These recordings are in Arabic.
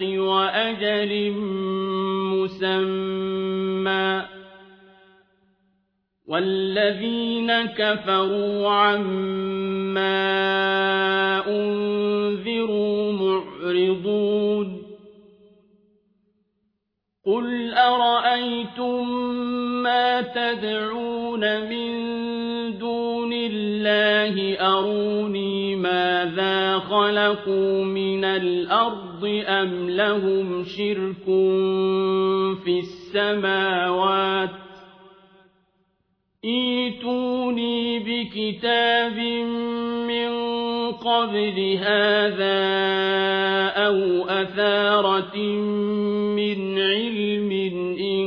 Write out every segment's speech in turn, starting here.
الحق وأجل مسمى والذين كفروا عما أنذروا معرضون قل أرأيتم ما تدعون من دون الله أروني ماذا خلقوا من الأرض الأرض أم لهم شرك في السماوات ايتوني بكتاب من قبل هذا أو أثارة من علم إن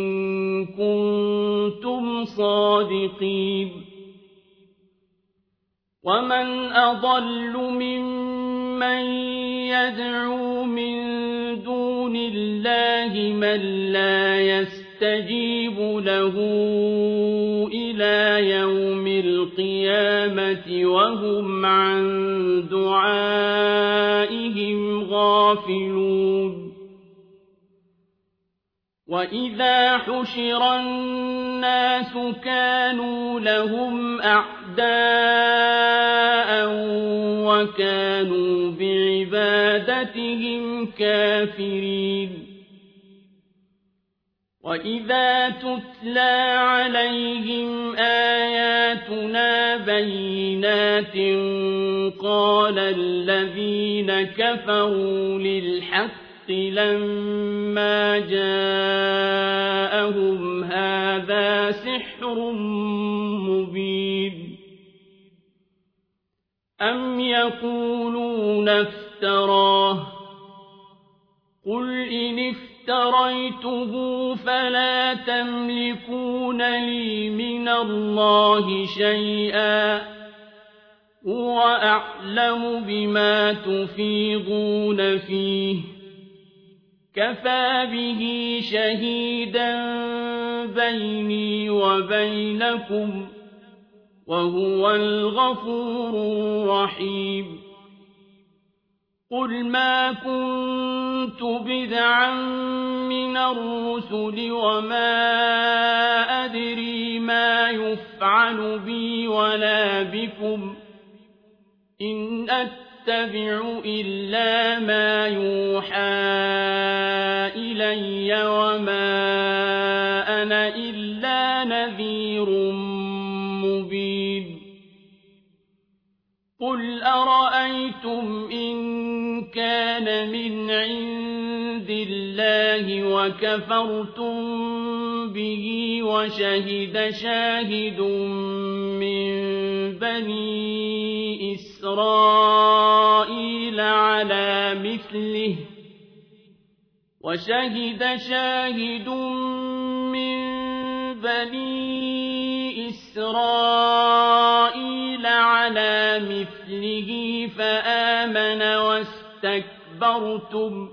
كنتم صادقين ومن أضل ممن يدعو من دون الله من لا يستجيب له إلى يوم القيامة وهم عن دعائهم غافلون وإذا حشر الناس كانوا لهم أعلم أعداء وكانوا بعبادتهم كافرين وإذا تتلى عليهم آياتنا بينات قال الذين كفروا للحق لما جاءهم هذا سحر مبين أَمْ يَقُولُونَ افْتَرَاهُ قُلْ إِنِ افْتَرَيْتُهُ فَلَا تَمْلِكُونَ لِي مِنَ اللَّهِ شَيْئًا هُوَ أَعْلَمُ بِمَا تُفِيضُونَ فِيهِ كَفَى بِهِ شَهِيدًا بَيْنِي وَبَيْنَكُمْ ۖ وهو الغفور الرحيم قل ما كنت بدعا من الرسل وما أدري ما يفعل بي ولا بكم إن أتبع إلا ما يوحى إلي وما أدري قل أرأيتم إن كان من عند الله وكفرتم به وشهد شاهد من بني إسرائيل على مثله وشهد شاهد من بني إسرائيل مِثْلِهِ فَآمَنَ وَاسْتَكْبَرْتُمْ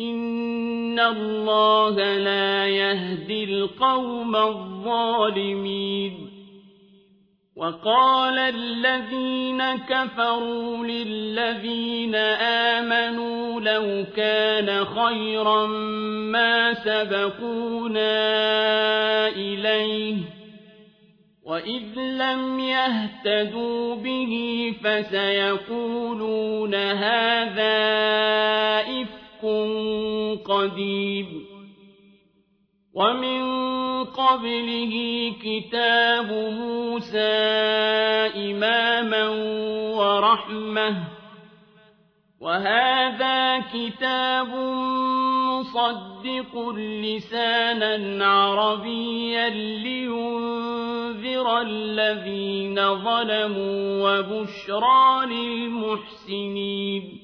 إِنَّ اللَّهَ لَا يَهْدِي الْقَوْمَ الظَّالِمِينَ وَقَالَ الَّذِينَ كَفَرُوا لِلَّذِينَ آمَنُوا لَوْ كَانَ خَيْرًا مَا سَبَقُونَا إِلَيْهِ وإذ لم يهتدوا به فسيقولون هذا إفك قديم ومن قبله كتاب موسى إماما ورحمه وهذا كتاب مصدق لسانا عربيا لينذر الذين ظلموا وبشرى للمحسنين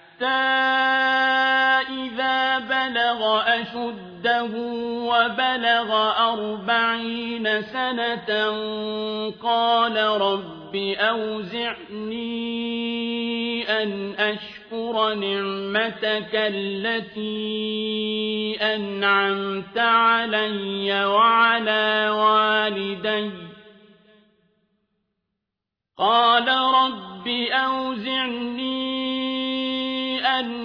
حتى إذا بلغ أشده وبلغ أربعين سنة قال رب أوزعني أن أشكر نعمتك التي أنعمت علي وعلى والدي قال رب أوزعني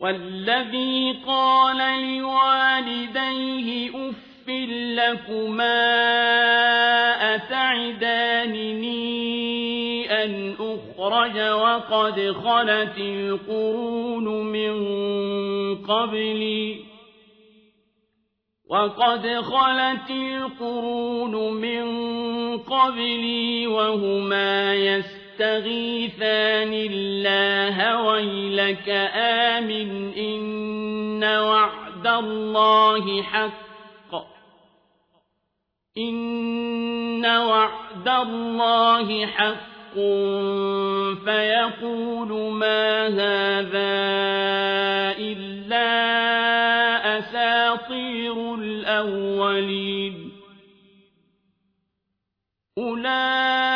والذي قال لوالديه أف لكما أتعدانني أن أخرج وقد خلت القرون من قبلي وقد خلت القرون من قبلي وهما يسرون يستغيثان الله ويلك آمن إن وعد الله حق إن وعد الله حق فيقول ما هذا إلا أساطير الأولين أولئك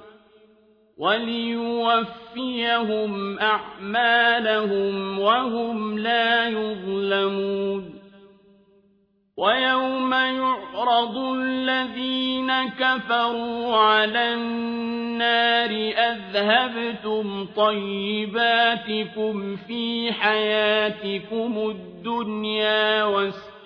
وليوفيهم أعمالهم وهم لا يظلمون ويوم يعرض الذين كفروا على النار أذهبتم طيباتكم في حياتكم الدنيا والسلام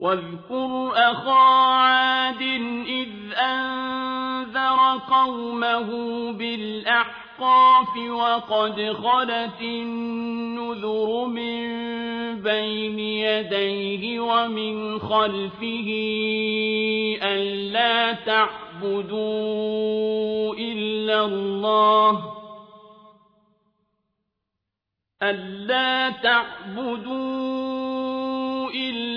واذكر أخا عاد إذ أنذر قومه بالأحقاف وقد خلت النذر من بين يديه ومن خلفه ألا تعبدوا إلا الله ألا تعبدوا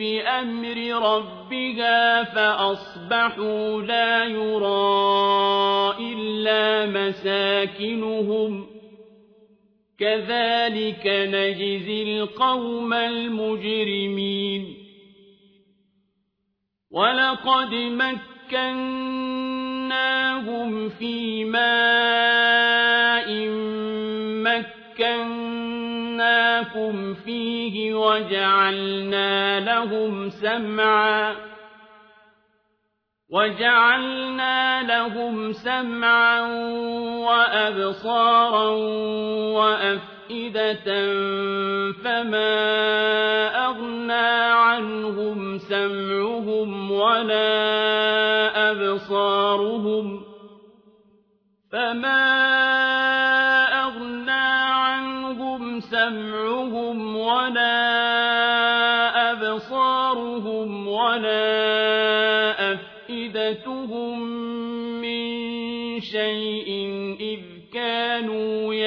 بأمر ربها فأصبحوا لا يرى إلا مساكنهم كذلك نجزي القوم المجرمين ولقد مكناهم في ماء لكم فيه وجعلنا لهم سمعا وجعلنا لهم سمعا وأبصارا وأفئدة فما أغنى عنهم سمعهم ولا أبصارهم فما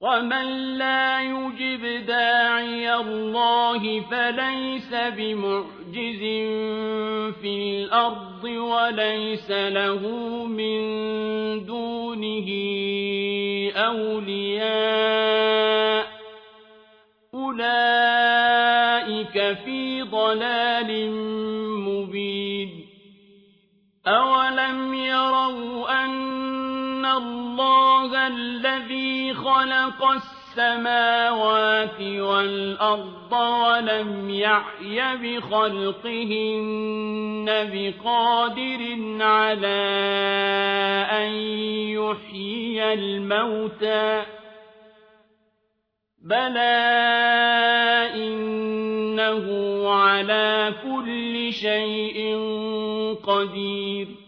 ومن لا يجب داعي الله فليس بمعجز في الأرض وليس له من دونه أولياء أولئك في ضلال مبين أولم يروا أن إِنَّ اللَّهَ الَّذِي خَلَقَ السَّمَاوَاتِ وَالْأَرْضَ وَلَمْ يَعْيَ بِخَلْقِهِنَّ بِقَادِرٍ عَلَى أَن يُحْيِيَ الْمَوْتَى بَلَى إِنَّهُ عَلَى كُلِّ شَيْءٍ قَدِيرٌ